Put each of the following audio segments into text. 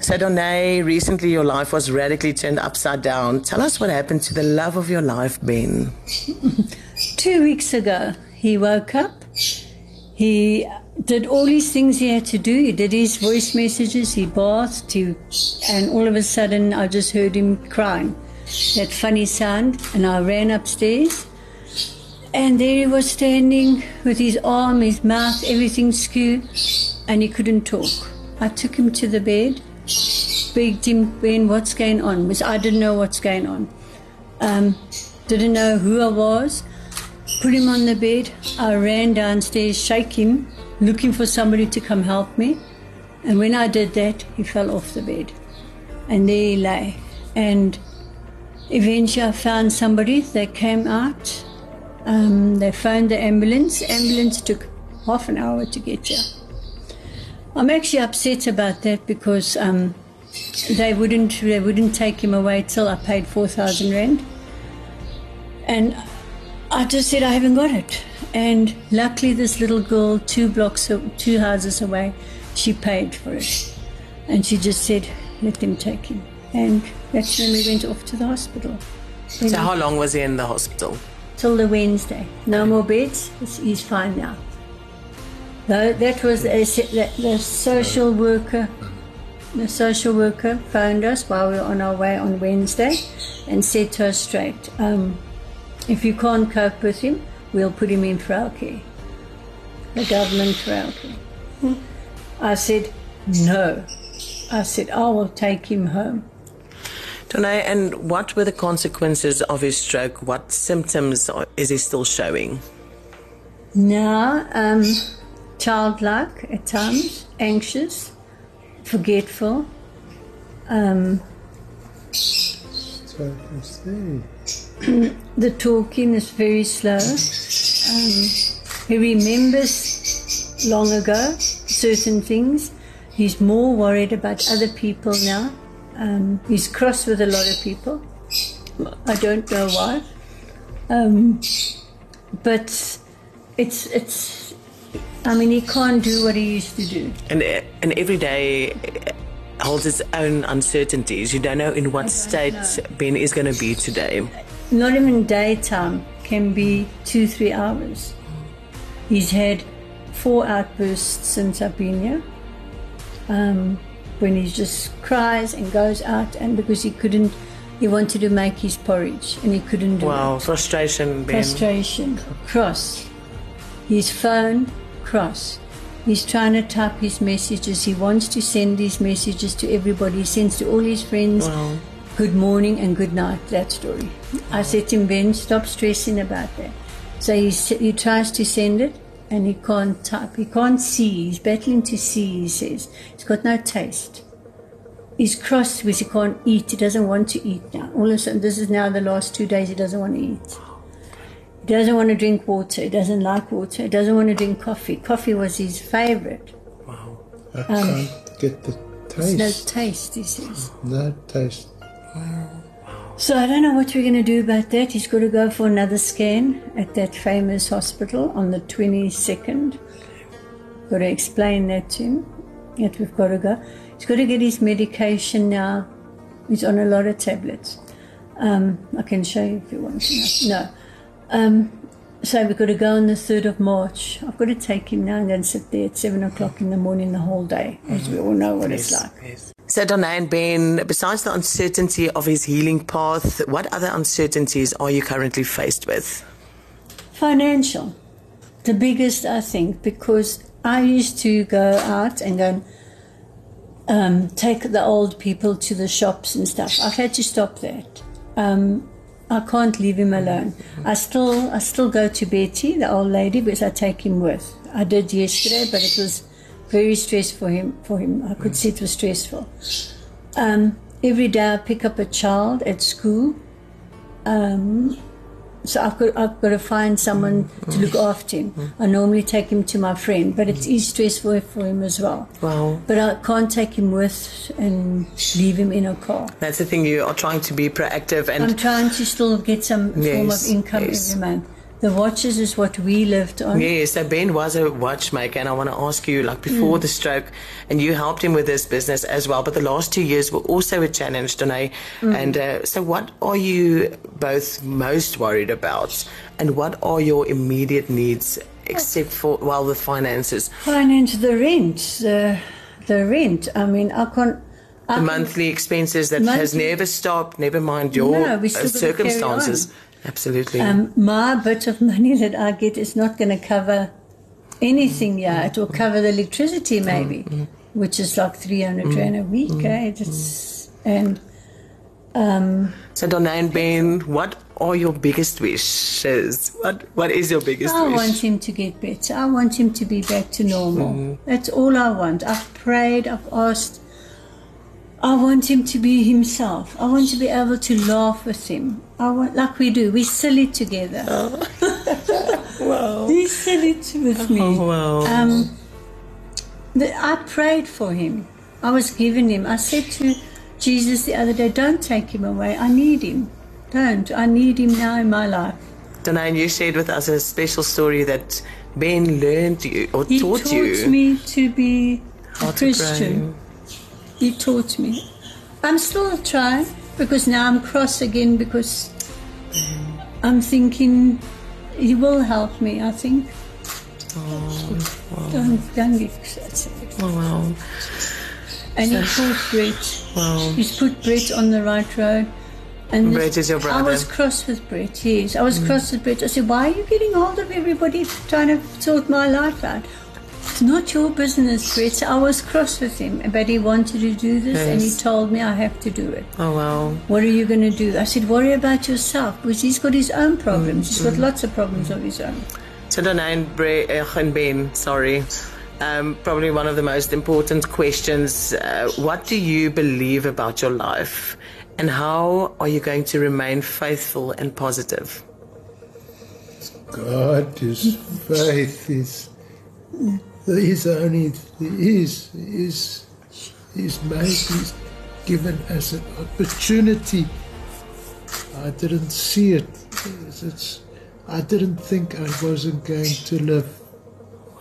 So, Donay, recently your life was radically turned upside down. Tell us what happened to the love of your life, Ben. Two weeks ago, he woke up. He did all these things he had to do. He did his voice messages, he bathed, he, and all of a sudden I just heard him crying. That funny sound, and I ran upstairs. And there he was standing with his arm, his mouth, everything skewed, and he couldn't talk. I took him to the bed, him, Ben, what's going on? Because I didn't know what's going on. Um, didn't know who I was. Put him on the bed. I ran downstairs, shake him, looking for somebody to come help me. And when I did that, he fell off the bed. And there he lay. And eventually I found somebody. They came out. Um, they phoned the ambulance. Ambulance took half an hour to get here. I'm actually upset about that because um, they wouldn't they wouldn't take him away till I paid four thousand rand, and I just said I haven't got it. And luckily, this little girl, two blocks, two houses away, she paid for it, and she just said, "Let them take him." And that's when we went off to the hospital. So, how long was he in the hospital? Till the Wednesday. No more beds. He's fine now. No, that was a, the social worker. The social worker phoned us while we were on our way on Wednesday and said to us straight, um, if you can't cope with him, we'll put him in frail care. The government frail care. I said, no. I said, I will take him home. Donay, and what were the consequences of his stroke? What symptoms is he still showing? Now, um, childlike at times, anxious, forgetful. Um, the talking is very slow. Um, he remembers long ago certain things. He's more worried about other people now. Um, he's cross with a lot of people. I don't know why. Um, but it's it's I mean, he can't do what he used to do. And and every day holds its own uncertainties. You don't know in what state know. Ben is going to be today. Not even daytime can be two, three hours. He's had four outbursts since I've been here. Um, when he just cries and goes out, and because he couldn't, he wanted to make his porridge and he couldn't do wow, it. frustration, Ben. Frustration, cross. His phone cross. He's trying to type his messages. He wants to send these messages to everybody. He sends to all his friends. Wow. Good morning and good night. That story. I said to him, Ben, stop stressing about that. So he, he tries to send it and he can't type. He can't see. He's battling to see, he says. He's got no taste. He's crossed because he can't eat. He doesn't want to eat now. All of a sudden, this is now the last two days he doesn't want to eat. He doesn't want to drink water. He doesn't like water. He doesn't want to drink coffee. Coffee was his favorite. Wow. I um, can't get the taste. no taste, he says. No taste. So I don't know what we're going to do about that. He's got to go for another scan at that famous hospital on the 22nd. Got to explain that to him. That we've got to go. He's got to get his medication now. He's on a lot of tablets. Um, I can show you if you want to know. No. Um, so we've got to go on the 3rd of March. I've got to take him now and then sit there at 7 o'clock in the morning the whole day, as we all know what yes, it's like. Yes. So, Donay and Ben, besides the uncertainty of his healing path, what other uncertainties are you currently faced with? Financial. The biggest, I think, because I used to go out and go and um, take the old people to the shops and stuff. I've had to stop that. Um, I can't leave him alone. I still I still go to Betty, the old lady, because I take him with. I did yesterday, but it was very stressful for him. For him, I could see it was stressful. Um, every day I pick up a child at school. Um, so I've got, I've got to find someone mm, to look after him. Mm. I normally take him to my friend, but it is mm. stressful for him as well. Wow. But I can't take him with and leave him in a car. That's the thing, you are trying to be proactive and. I'm trying to still get some yes, form of income yes. every month. The watches is what we lived on. Yes, so Ben was a watchmaker, and I want to ask you, like before the stroke, and you helped him with this business as well. But the last two years were also a challenge, Danae. And uh, so, what are you both most worried about, and what are your immediate needs, except for well, the finances, Finance the rent, the the rent. I mean, I can't. I the monthly expenses that has never stopped. Never mind your No, uh, circumstances. Carry Absolutely. Um, my bit of money that I get is not going to cover anything yet. It will cover the electricity maybe, which is like 300 rand a week. Eh? It's, and um, so, Danae and Ben, what are your biggest wishes? What What is your biggest I wish? want him to get better. I want him to be back to normal. That's all I want. I've prayed, I've asked. I want him to be himself. I want to be able to laugh with him. I want, like we do. We silly together. wow. He silly with me. Oh, wow. Um, the, I prayed for him. I was giving him. I said to Jesus the other day, "Don't take him away. I need him. Don't. I need him now in my life." Danae, you shared with us a special story that Ben learned you or He taught, taught you He taught me to be how a Christian. pray. He taught me. I'm still trying because now I'm cross again because um, I'm thinking he will help me. I think. Oh, don't don't get upset. Oh, wow. And he taught Brett. Wow. He's put Brett on the right road. And Brett this- is your brother. I was cross with Brett, yes. I was mm. cross with Brett. I said, Why are you getting hold of everybody trying to sort my life out? It's not your business, Brett. So I was cross with him, but he wanted to do this and he told me I have to do it. Oh, wow. What are you going to do? I said, Worry about yourself because he's got his own problems. He's got lots of problems of his own. So, Danae and, Bre- uh, and Ben, sorry. Um, probably one of the most important questions. Uh, what do you believe about your life? And how are you going to remain faithful and positive? God is faith is He's only He is is He's made He's given us an opportunity. I didn't see it. It's, it's I didn't think I wasn't going to live.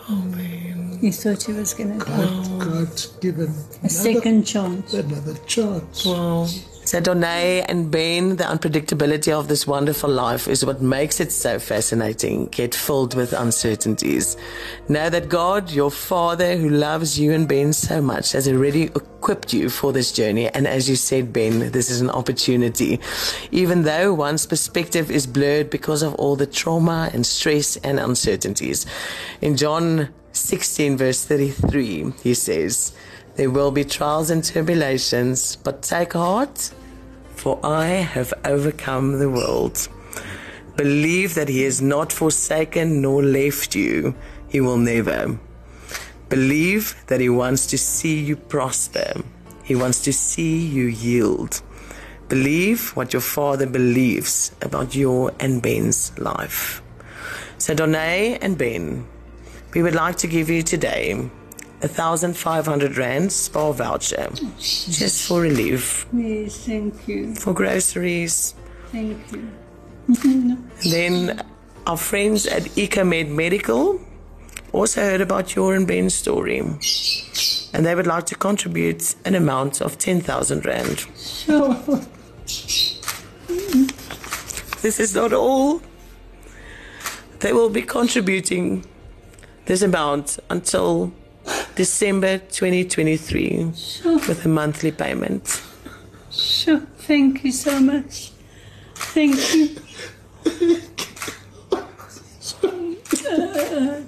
Oh man. He thought he was going to die. God, God's given A another, second chance. another chance. Wow. So, Danae and Ben, the unpredictability of this wonderful life is what makes it so fascinating, yet filled with uncertainties. Know that God, your Father, who loves you and Ben so much, has already equipped you for this journey. And as you said, Ben, this is an opportunity. Even though one's perspective is blurred because of all the trauma and stress and uncertainties. In John 16, verse 33, he says, there will be trials and tribulations, but take heart, for I have overcome the world. Believe that He has not forsaken nor left you. He will never. Believe that He wants to see you prosper. He wants to see you yield. Believe what your Father believes about your and Ben's life. So, Donay and Ben, we would like to give you today a thousand five hundred rand Spar voucher just for relief, Yes, thank you. for groceries. Thank you. Then our friends at Ecomed Medical also heard about your and Ben's story. And they would like to contribute an amount of 10,000 rand. Sure. This is not all. They will be contributing this amount until December 2023 Sure. with a monthly payment. Sure. Thank you so much. Thank you. Uh,